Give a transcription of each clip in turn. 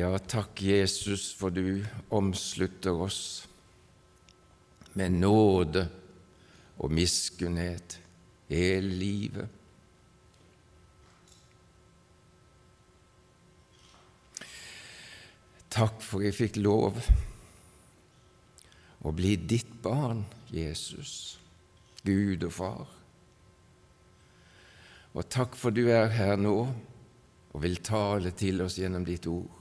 Ja, takk, Jesus, for du omslutter oss med nåde og miskunnhet hele livet. Takk for jeg fikk lov å bli ditt barn, Jesus, Gud og Far. Og takk for du er her nå og vil tale til oss gjennom ditt ord.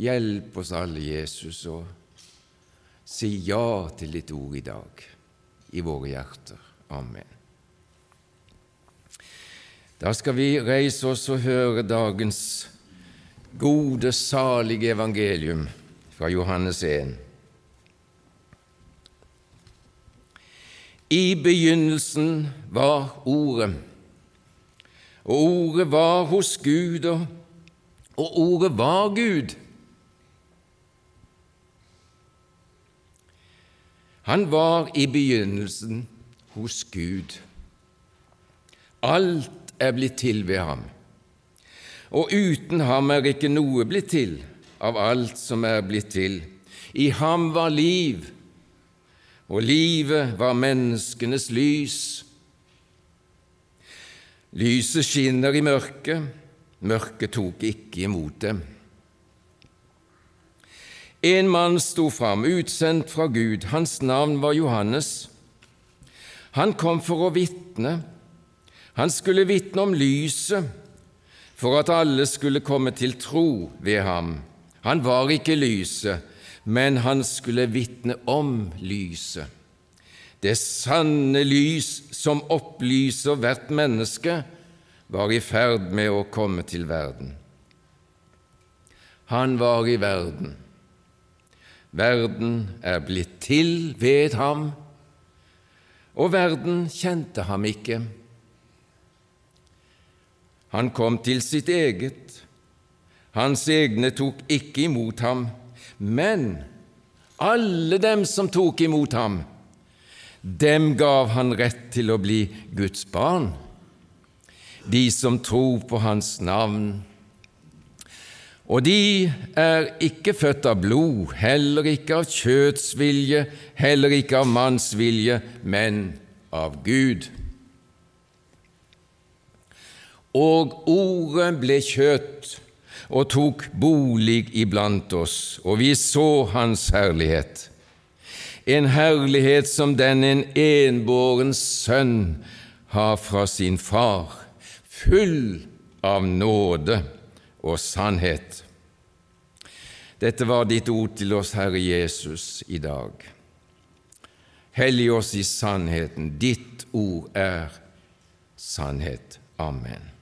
Hjelp oss alle, Jesus, og si ja til ditt ord i dag i våre hjerter. Amen. Da skal vi reise oss og høre dagens gode, salige evangelium fra Johannes 1. I begynnelsen var Ordet, og Ordet var hos Gud, og Ordet var Gud. Han var i begynnelsen hos Gud. Alt er blitt til ved ham, og uten ham er ikke noe blitt til av alt som er blitt til. I ham var liv, og livet var menneskenes lys. Lyset skinner i mørket, mørket tok ikke imot dem. En mann sto fram, utsendt fra Gud. Hans navn var Johannes. Han kom for å vitne. Han skulle vitne om lyset, for at alle skulle komme til tro ved ham. Han var ikke lyset, men han skulle vitne om lyset. Det sanne lys som opplyser hvert menneske, var i ferd med å komme til verden. Han var i verden. Verden er blitt til ved ham, og verden kjente ham ikke. Han kom til sitt eget, hans egne tok ikke imot ham, men alle dem som tok imot ham, dem gav han rett til å bli Guds barn, de som tror på hans navn. Og de er ikke født av blod, heller ikke av kjøts vilje, heller ikke av manns vilje, men av Gud. Og Ordet ble kjøtt og tok bolig iblant oss, og vi så Hans herlighet, en herlighet som den en enbåren sønn har fra sin far, full av nåde og sannhet. Dette var ditt ord til oss, Herre Jesus, i dag. Hellig oss i sannheten. Ditt ord er sannhet. Amen.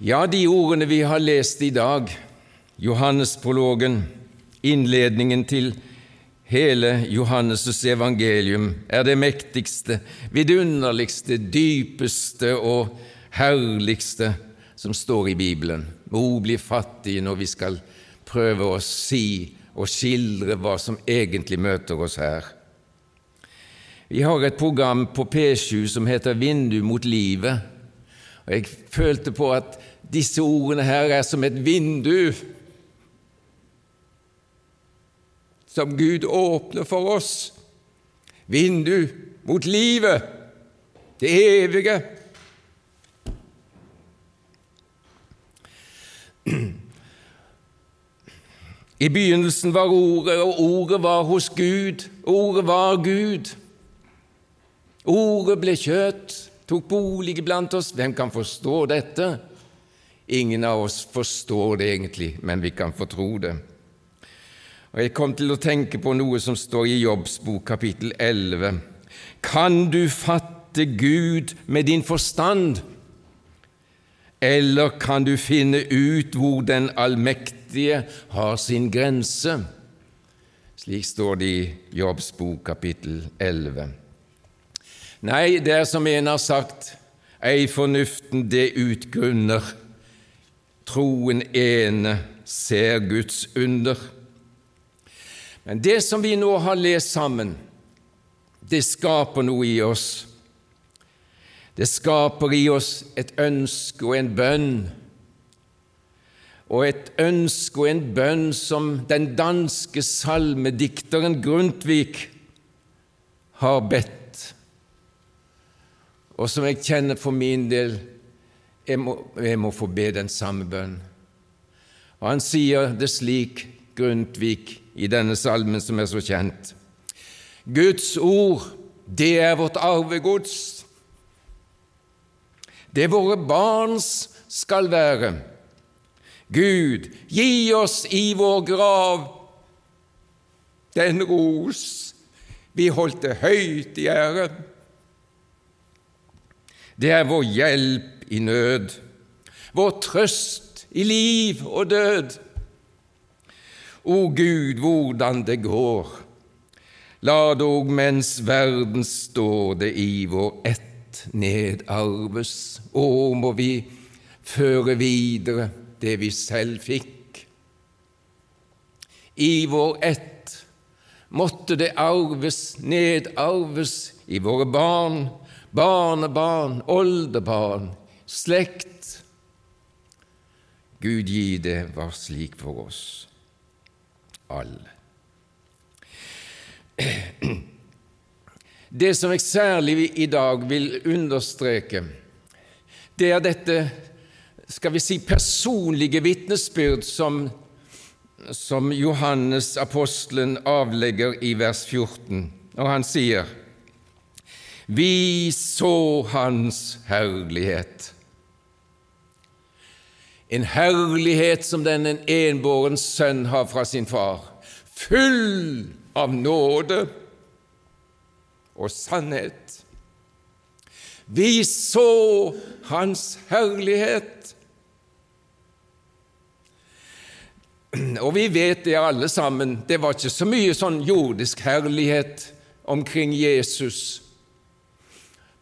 Ja, de ordene vi har lest i dag, Johannesprologen, innledningen til hele Johannes' evangelium, er det mektigste, vidunderligste, dypeste og herligste som står i Bibelen. Må bli fattige når vi skal prøve å si og skildre hva som egentlig møter oss her. Vi har et program på P7 som heter Vindu mot livet, og jeg følte på at disse ordene her er som et vindu som Gud åpner for oss. Vindu mot livet, det evige. I begynnelsen var Ordet, og Ordet var hos Gud. Ordet var Gud. Ordet ble kjøtt, tok bolig blant oss. Hvem kan forstå dette? Ingen av oss forstår det egentlig, men vi kan få tro det. Og Jeg kom til å tenke på noe som står i Jobbs bok, kapittel 11. Kan du fatte Gud med din forstand? Eller kan du finne ut hvor Den allmektige har sin grense? Slik står det i Jobbs bok, kapittel 11. Nei, det er som en har sagt, ei fornuften det utgrunner, troen ene ser Guds under. Men det som vi nå har lest sammen, det skaper noe i oss. Det skaper i oss et ønske og en bønn, og et ønske og en bønn som den danske salmedikteren Grundtvig har bedt, og som jeg kjenner for min del jeg må, jeg må få be den samme bønn. Og Han sier det slik, Grundtvig, i denne salmen som er så kjent. Guds ord, det er vårt arvegods. Det våre barns skal være. Gud, gi oss i vår grav den ros vi holdt det høyt i ære. Det er vår hjelp i nød, vår trøst i liv og død. O Gud, hvordan det går, la dog mens verden står det i vår ett nedarves. Å, må vi føre videre det vi selv fikk. I vår ett måtte det arves, nedarves i våre barn, barnebarn, oldebarn, slekt. Gud gi det var slik for oss alle. Det som jeg særlig i dag vil understreke, det er dette skal vi si personlige vitnesbyrd som, som Johannes apostelen avlegger i vers 14, og han sier Vi så Hans herlighet. En herlighet som den en enbåren sønn har fra sin far, full av nåde og sannhet. Vi så Hans herlighet. Og vi vet det alle sammen, det var ikke så mye sånn jordisk herlighet omkring Jesus.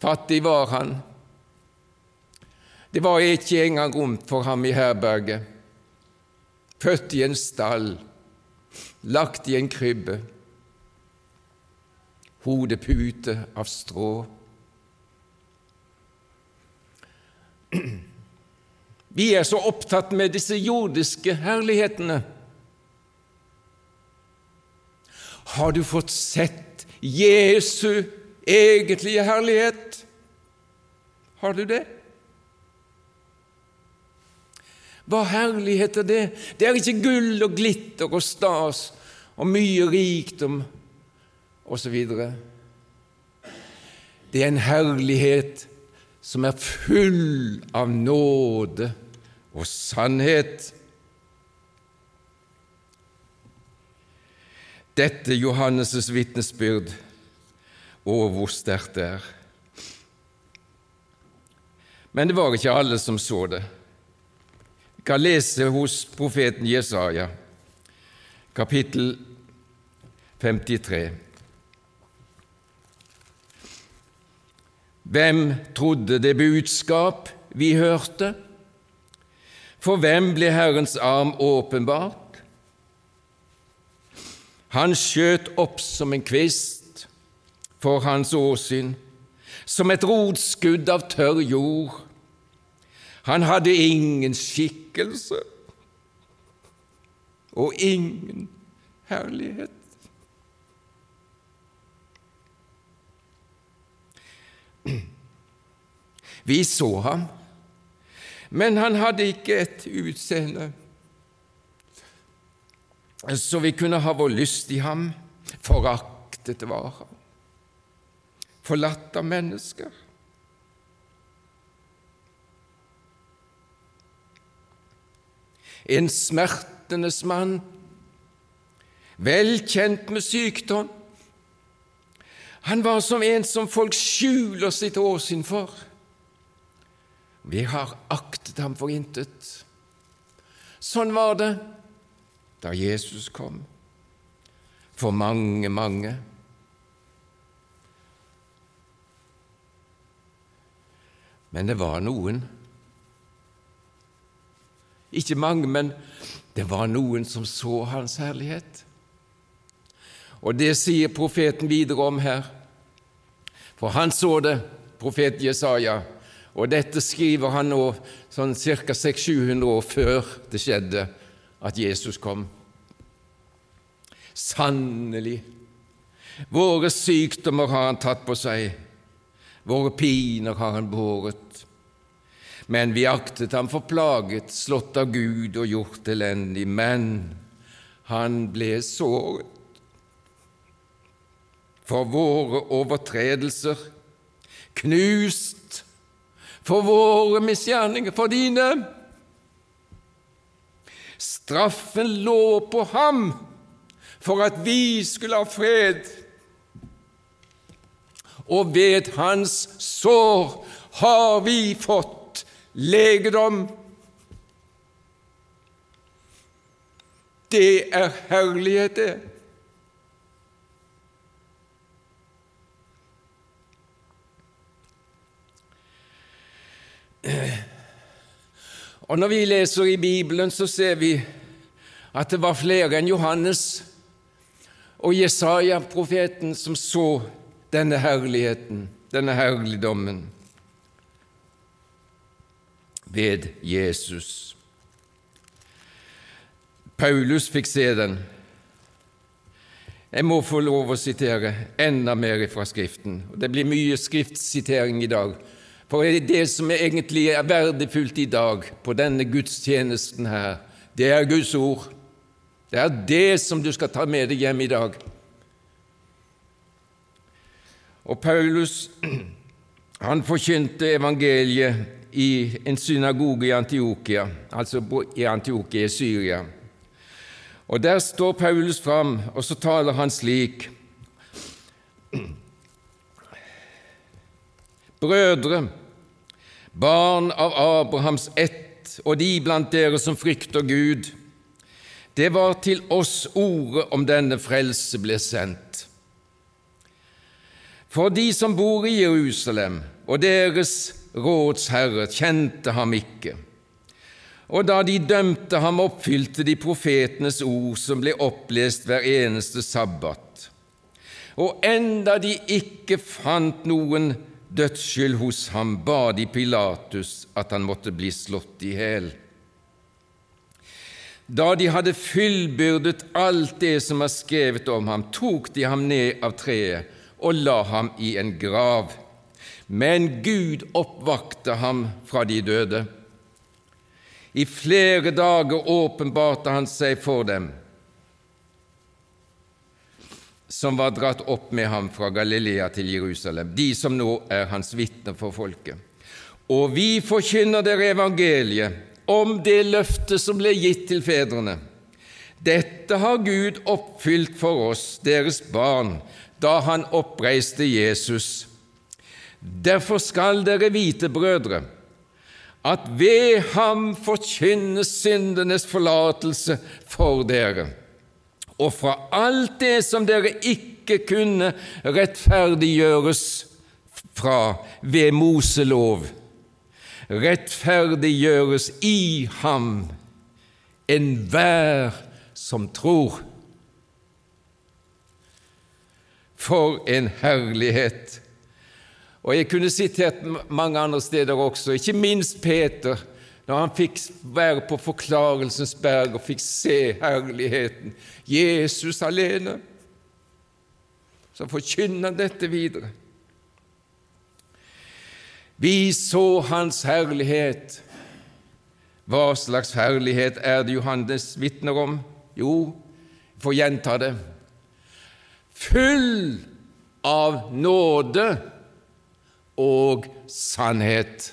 Fattig var han, det var ikke engang rom for ham i herberget. Født i en stall, lagt i en krybbe, hodepute av strå. Vi er så opptatt med disse jordiske herlighetene. Har du fått sett Jesu egentlige herlighet? Har du det? Hva herlighet er det? Det er ikke gull og glitter og stas og mye rikdom osv. Det er en herlighet som er full av nåde og sannhet. Dette Johannes' vitnesbyrd, og hvor sterkt det er. Men det var ikke alle som så det kan lese hos profeten Jesaja, kapittel 53. Hvem trodde det budskap vi hørte? For hvem ble Herrens arm åpenbart? Han skjøt opp som en kvist for hans åsyn, som et rotskudd av tørr jord. Han hadde ingen skikkelse og ingen herlighet. Vi så ham, men han hadde ikke et utseende så vi kunne ha vår lyst i ham. Foraktet var han, forlatt av mennesker. En smertenes mann, vel kjent med sykdom. Han var som en som folk skjuler sitt åsyn for. Vi har aktet ham for intet. Sånn var det da Jesus kom, for mange, mange. Men det var noen ikke mange, men det var noen som så Hans herlighet. Og det sier profeten videre om her. For han så det profet Jesaja. Og dette skriver han nå sånn ca. 600-700 år før det skjedde at Jesus kom. Sannelig, våre sykdommer har han tatt på seg, våre piner har han båret. Men vi aktet ham for plaget, slått av Gud og gjort elendig. Men han ble såret for våre overtredelser, knust for våre misgjerninger, for dine. Straffen lå på ham for at vi skulle ha fred, og ved hans sår har vi fått legedom. Det er herlighet, det. Og Når vi leser i Bibelen, så ser vi at det var flere enn Johannes og Jesaja, profeten, som så denne herligheten, denne herligdommen ved Jesus. Paulus fikk se den. Jeg må få lov å sitere enda mer fra Skriften. Det blir mye skriftsitering i dag, for det som egentlig er verdifullt i dag på denne gudstjenesten her, det er Guds ord. Det er det som du skal ta med deg hjem i dag. Og Paulus han forkynte evangeliet i en synagoge i Antiokia, altså i Antiokia i Syria. Og Der står Paulus fram, og så taler han slik Brødre, barn av Abrahams ett, og de blant dere som frykter Gud, det var til oss ordet om denne frelse ble sendt. For de som bor i Jerusalem, og deres rådsherre kjente ham ikke. Og da de dømte ham, oppfylte de profetenes ord som ble opplest hver eneste sabbat. Og enda de ikke fant noen dødsskyld hos ham, ba de Pilatus at han måtte bli slått i hæl. Da de hadde fyllbyrdet alt det som er skrevet om ham, tok de ham ned av treet og la ham i en grav. Men Gud oppvakte ham fra de døde. I flere dager åpenbarte han seg for dem som var dratt opp med ham fra Galilea til Jerusalem, de som nå er hans vitner for folket. Og vi forkynner dere evangeliet om det løftet som ble gitt til fedrene. Dette har Gud oppfylt for oss, deres barn, da Han oppreiste Jesus. Derfor skal dere vite, brødre, at ved ham forkynnes syndenes forlatelse for dere og fra alt det som dere ikke kunne rettferdiggjøres fra ved Moselov, rettferdiggjøres i ham enhver som tror. For en herlighet! Og Jeg kunne sitert mange andre steder også, ikke minst Peter når han fikk være på Forklarelsens berg og fikk se herligheten, Jesus alene, så forkynner han dette videre. Vi så Hans herlighet. Hva slags herlighet er det Johannes vitner om? Jo, jeg får gjenta det full av nåde og sannhet.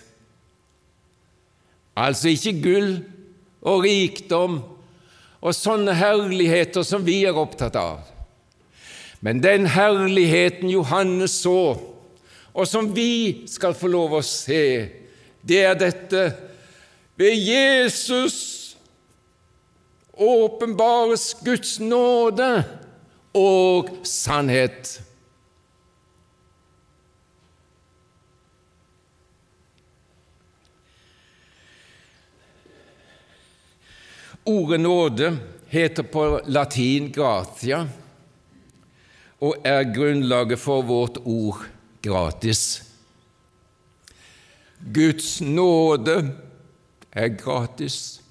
Altså ikke gull og rikdom og sånne herligheter som vi er opptatt av. Men den herligheten Johannes så, og som vi skal få lov å se, det er dette ved Jesus åpenbares Guds nåde og sannhet. Ordet nåde heter på latin gratia og er grunnlaget for vårt ord gratis. Guds nåde er gratis.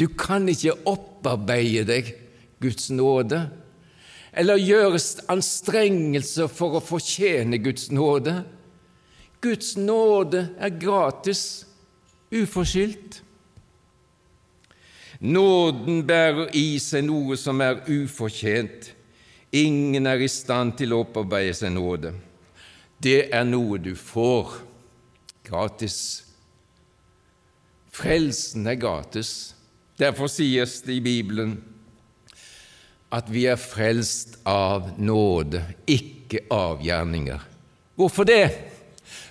Du kan ikke opparbeide deg Guds nåde eller gjøre anstrengelser for å fortjene Guds nåde. Guds nåde er gratis, uforskyldt. Nåden bærer i seg noe som er ufortjent. Ingen er i stand til å opparbeide seg nåde. Det er noe du får gratis. Frelsen er gratis. Derfor sies det i Bibelen at vi er frelst av nåde, ikke av gjerninger. Hvorfor det?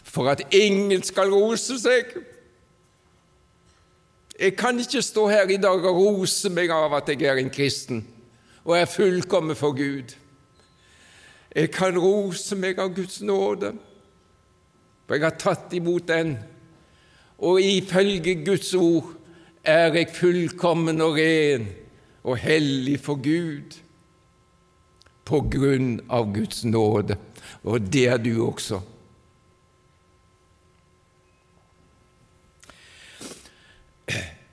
For at ingen skal rose seg. Jeg kan ikke stå her i dag og rose meg av at jeg er en kristen og er fullkommen for Gud. Jeg kan rose meg av Guds nåde, for jeg har tatt imot den, og ifølge Guds ord er jeg fullkommen og ren og hellig for Gud på grunn av Guds nåde, og det er du også.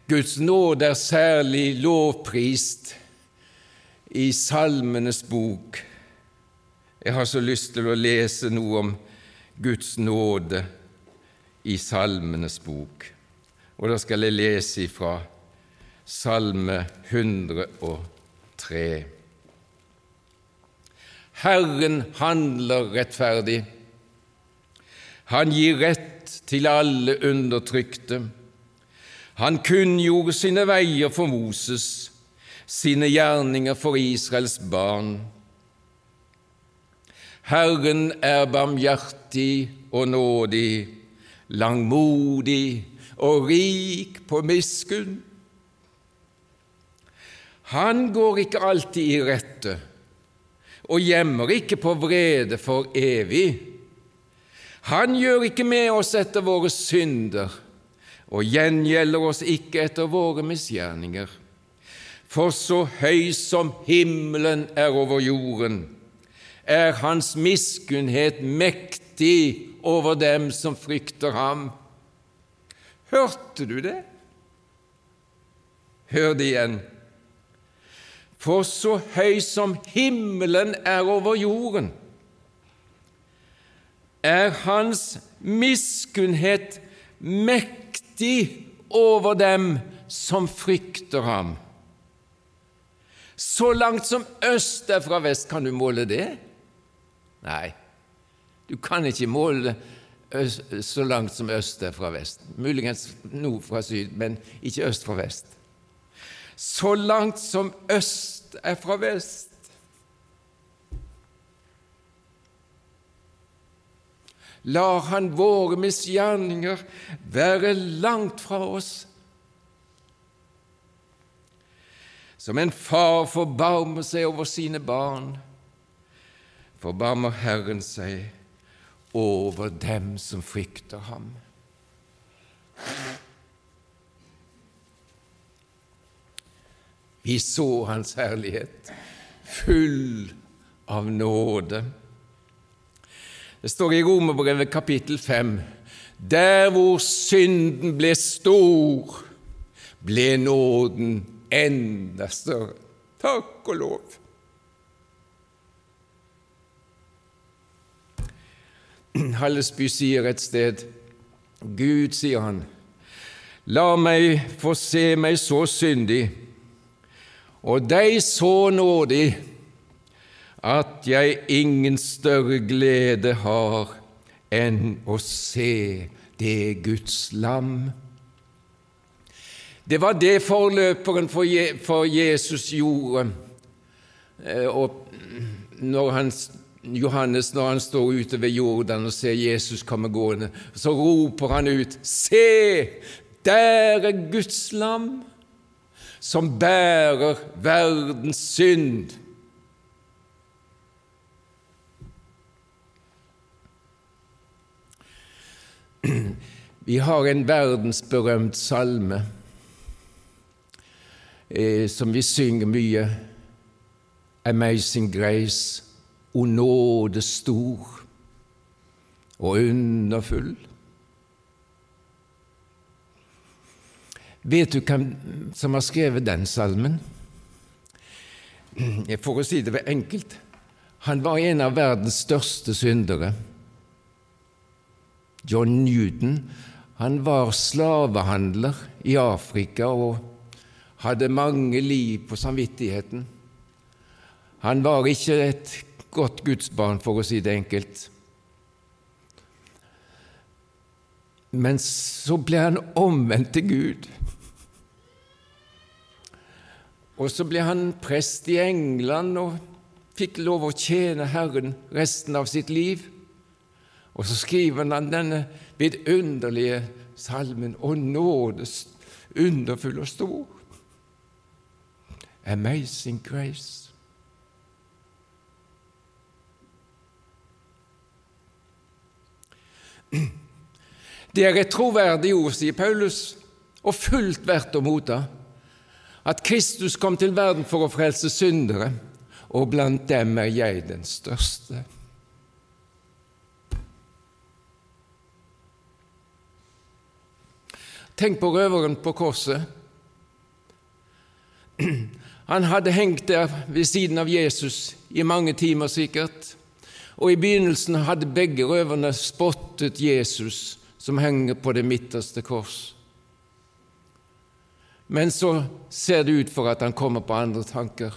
Guds nåde er særlig lovprist i Salmenes bok. Jeg har så lyst til å lese noe om Guds nåde i Salmenes bok. Og da skal jeg lese ifra Salme 103. Herren handler rettferdig. Han gir rett til alle undertrykte. Han kunngjorde sine veier for Moses, sine gjerninger for Israels barn. Herren er barmhjertig og nådig, langmodig og rik på miskunn. Han går ikke alltid i rette og gjemmer ikke på vrede for evig. Han gjør ikke med oss etter våre synder og gjengjelder oss ikke etter våre misgjerninger. For så høy som himmelen er over jorden, er Hans miskunnhet mektig over dem som frykter Ham. Hørte du det? Hør det igjen. For så høy som himmelen er over jorden, er Hans miskunnhet mektig mektig over dem som frykter ham. Så langt som øst er fra vest, kan du måle det? Nei, du kan ikke måle øst, så langt som øst er fra vest. Muligens nord fra syd, men ikke øst fra vest. Så langt som øst er fra vest. Lar han våre misgjerninger være langt fra oss. Som en far forbarmer seg over sine barn, forbarmer Herren seg over dem som frykter ham. Vi så Hans herlighet, full av nåde det står i Romerbrevet kapittel 5 der hvor synden ble stor, ble nåden enda større. Takk og lov. Hallesby sier et sted Gud, sier han, la meg få se meg så syndig, og deg så nådig, at jeg ingen større glede har enn å se det Guds lam. Det var det forløperen for Jesus gjorde. Eh, og når han, Johannes, når han står ute ved Jordan og ser Jesus komme gående, så roper han ut Se, der er Guds lam, som bærer verdens synd. Vi har en verdensberømt salme eh, som vi synger mye. Amazing Grace, O nåde stor og underfull. Vet du hvem som har skrevet den salmen? For å si det enkelt han var en av verdens største syndere. John Newton han var slavehandler i Afrika og hadde mange liv på samvittigheten. Han var ikke et godt gudsbarn, for å si det enkelt. Men så ble han omvendt til Gud. Og så ble han prest i England og fikk lov å tjene Herren resten av sitt liv. Og så skriver han denne vidunderlige salmen Å nåde underfull og stor. Amazing grace. Det er et troverdig ord, sier Paulus, og fullt verdt å motta, at Kristus kom til verden for å frelse syndere, og blant dem er jeg den største. Tenk på røveren på korset. Han hadde hengt der ved siden av Jesus i mange timer sikkert, og i begynnelsen hadde begge røverne spottet Jesus som henger på det midterste kors. Men så ser det ut for at han kommer på andre tanker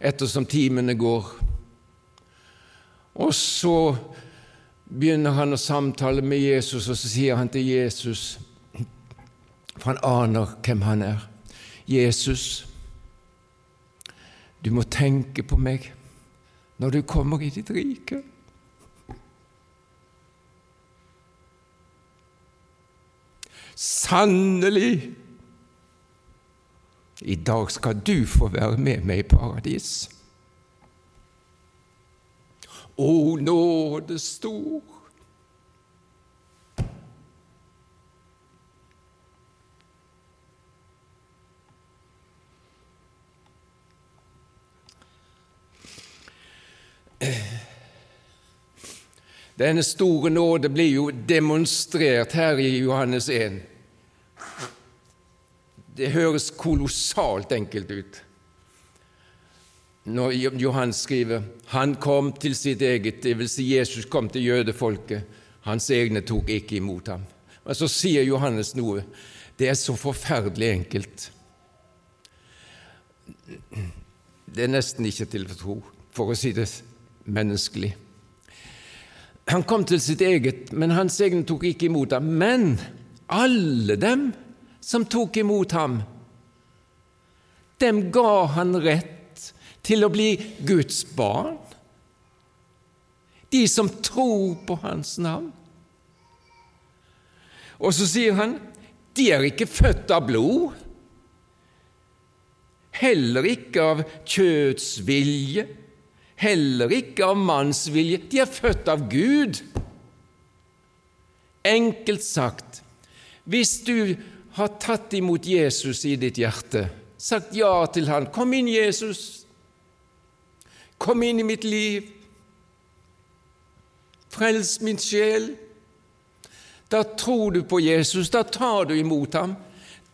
ettersom timene går. Og så begynner han å samtale med Jesus, og så sier han til Jesus For han aner hvem han er. Jesus, du må tenke på meg når du kommer i ditt rike. Sannelig! I dag skal du få være med meg i paradis. Å, nåde stor! Denne store nåde blir jo demonstrert her i Johannes 1. Det høres kolossalt enkelt ut når Johannes skriver han kom til sitt eget, dvs. Si Jesus kom til jødefolket. Hans egne tok ikke imot ham. Men så sier Johannes noe. Det er så forferdelig enkelt. Det er nesten ikke til å tro, for å si det menneskelig. Han kom til sitt eget, men hans egne tok ikke imot ham. Men alle dem som tok imot ham, dem ga han rett til å bli Guds barn. De som tror på hans navn. Og så sier han de er ikke født av blod, heller ikke av kjøtts vilje heller ikke av mannsvilje. De er født av Gud. Enkelt sagt, hvis du har tatt imot Jesus i ditt hjerte, sagt ja til han, 'Kom inn, Jesus. Kom inn i mitt liv. Frels min sjel.' Da tror du på Jesus, da tar du imot ham.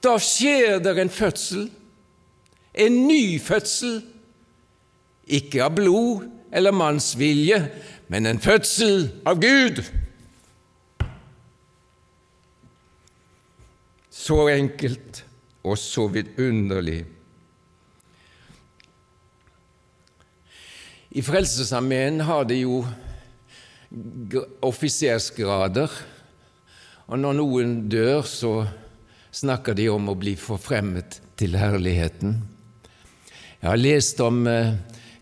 Da skjer det en fødsel, en ny fødsel ikke av blod eller manns vilje, men en fødsel av Gud. Så enkelt og så vidunderlig. I Frelsesarmeen har de jo offisersgrader, og når noen dør, så snakker de om å bli forfremmet til herligheten. Jeg har lest om eh,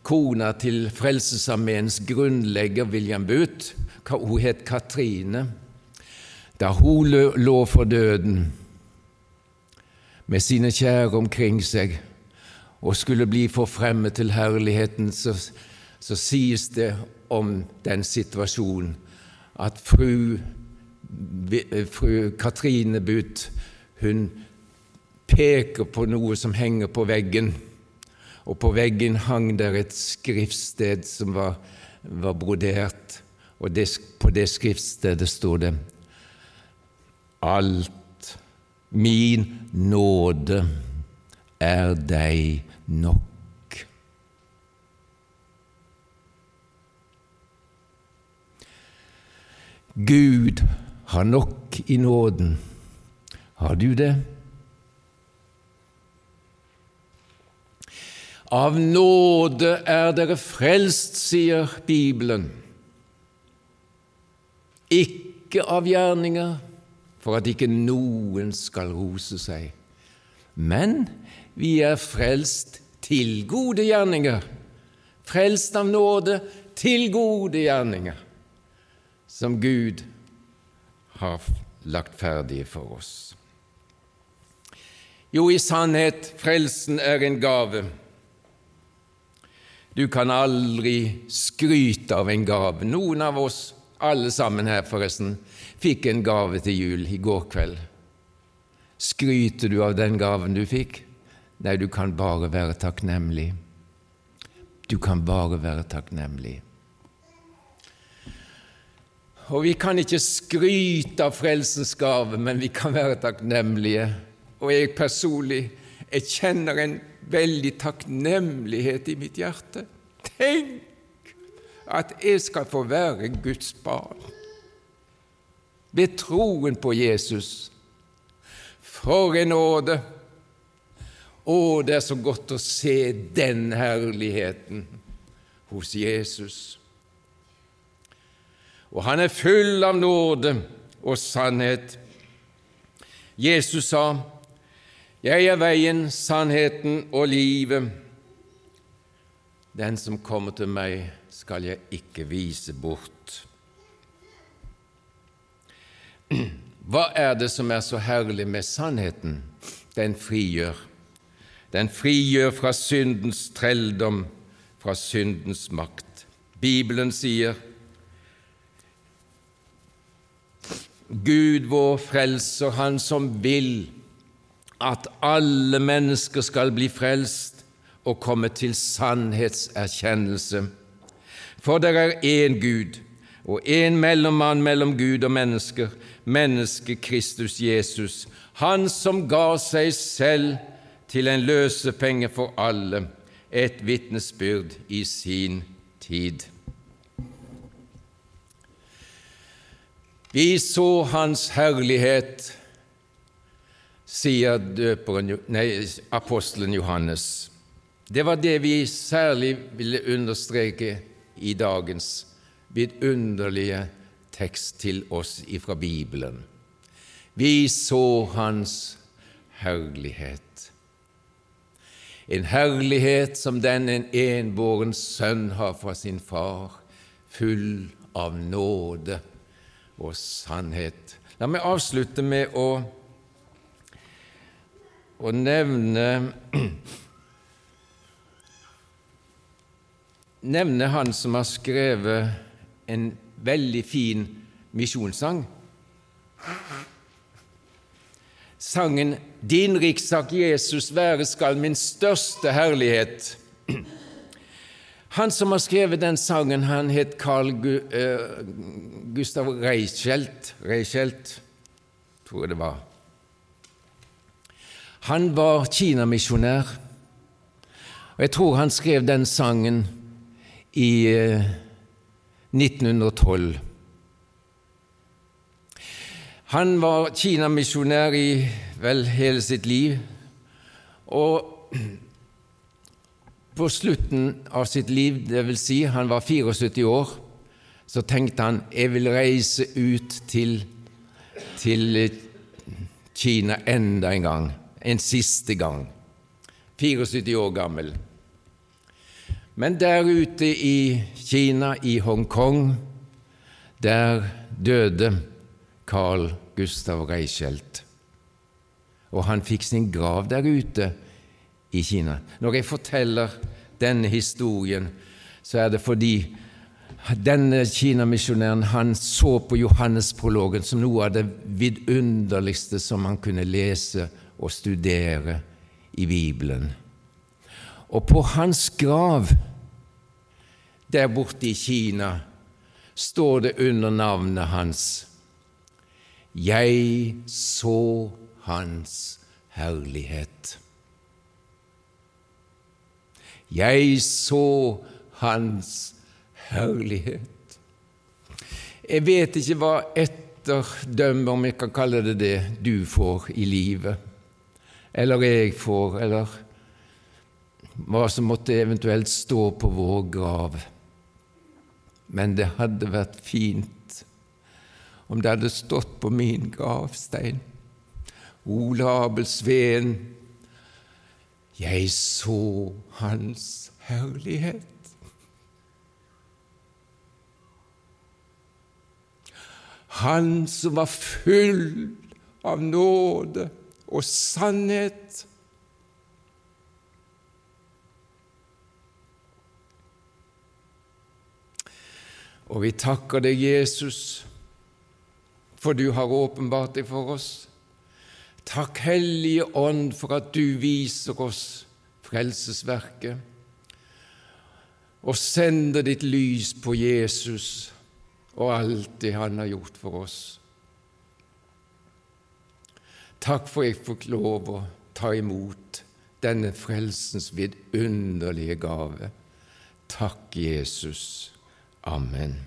kona til Frelsesarmeens grunnlegger William Booth. Hun het Katrine. Da hun lå for døden med sine kjære omkring seg og skulle bli forfremmet til herligheten, så, så sies det om den situasjonen at fru, fru Katrine Booth hun peker på noe som henger på veggen og på veggen hang der et skriftsted som var, var brodert, og det, på det skriftstedet stod det Alt min nåde er deg nok. Gud har nok i nåden. Har du det? Av nåde er dere frelst, sier Bibelen, ikke av gjerninger, for at ikke noen skal rose seg. Men vi er frelst til gode gjerninger, frelst av nåde til gode gjerninger, som Gud har lagt ferdige for oss. Jo, i sannhet, frelsen er en gave. Du kan aldri skryte av en gave. Noen av oss, alle sammen her forresten, fikk en gave til jul i går kveld. Skryter du av den gaven du fikk? Nei, du kan bare være takknemlig. Du kan bare være takknemlig. Og vi kan ikke skryte av frelsens gave, men vi kan være takknemlige. Og jeg personlig, jeg kjenner en veldig takknemlighet i mitt hjerte. Tenk at jeg skal få være Guds barn ved troen på Jesus. For en nåde! Å, det er så godt å se den herligheten hos Jesus. Og han er full av nåde og sannhet. Jesus sa, jeg er veien, sannheten og livet. Den som kommer til meg, skal jeg ikke vise bort. Hva er det som er så herlig med sannheten? Den frigjør. Den frigjør fra syndens trelldom, fra syndens makt. Bibelen sier Gud vår frelser, Han som vil at alle mennesker skal bli frelst og komme til sannhetserkjennelse. For det er én Gud og én mellommann mellom Gud og mennesker, mennesket Kristus Jesus, Han som ga seg selv til en løsepenge for alle, et vitnesbyrd i sin tid. Vi så Hans herlighet sier døperen, nei, apostelen Johannes. Det var det vi særlig ville understreke i dagens vidunderlige tekst til oss ifra Bibelen. Vi så Hans herlighet. En herlighet som den en enbåren sønn har fra sin far, full av nåde og sannhet. La meg avslutte med å å nevne nevne han som har skrevet en veldig fin misjonssang. Sangen 'Din rikssak Jesus være skal min største herlighet'. Han som har skrevet den sangen, han het Carl uh, Gustav Reichelt, Reichelt, tror jeg det var. Han var kinamisjonær, og jeg tror han skrev den sangen i 1912. Eh, han var kinamisjonær i vel hele sitt liv, og på slutten av sitt liv, vil si han var 74 år, så tenkte han jeg vil reise ut til, til Kina enda en gang en siste gang, 74 år gammel. Men der ute i Kina, i Hongkong, der døde Carl Gustav Reichelt. Og han fikk sin grav der ute i Kina. Når jeg forteller denne historien, så er det fordi denne kinamisjonæren han så på Johannesprologen som noe av det vidunderligste som han kunne lese og studere i Bibelen. Og på hans grav der borte i Kina står det under navnet hans Jeg så Hans herlighet. Jeg så Hans herlighet. Jeg vet ikke hva etterdømme, om jeg kan kalle det det, du får i livet, eller jeg får, eller hva som måtte eventuelt stå på vår grav. Men det hadde vært fint om det hadde stått på min gravstein Ole Abel Sveen, jeg så Hans herlighet. Han som var full av nåde og sannhet. Og vi takker deg, Jesus, for du har åpenbart deg for oss. Takk, Hellige Ånd, for at du viser oss frelsesverket og sender ditt lys på Jesus og alt det han har gjort for oss. Takk for jeg fikk lov å ta imot denne frelsens vidunderlige gave. Takk, Jesus. Amen.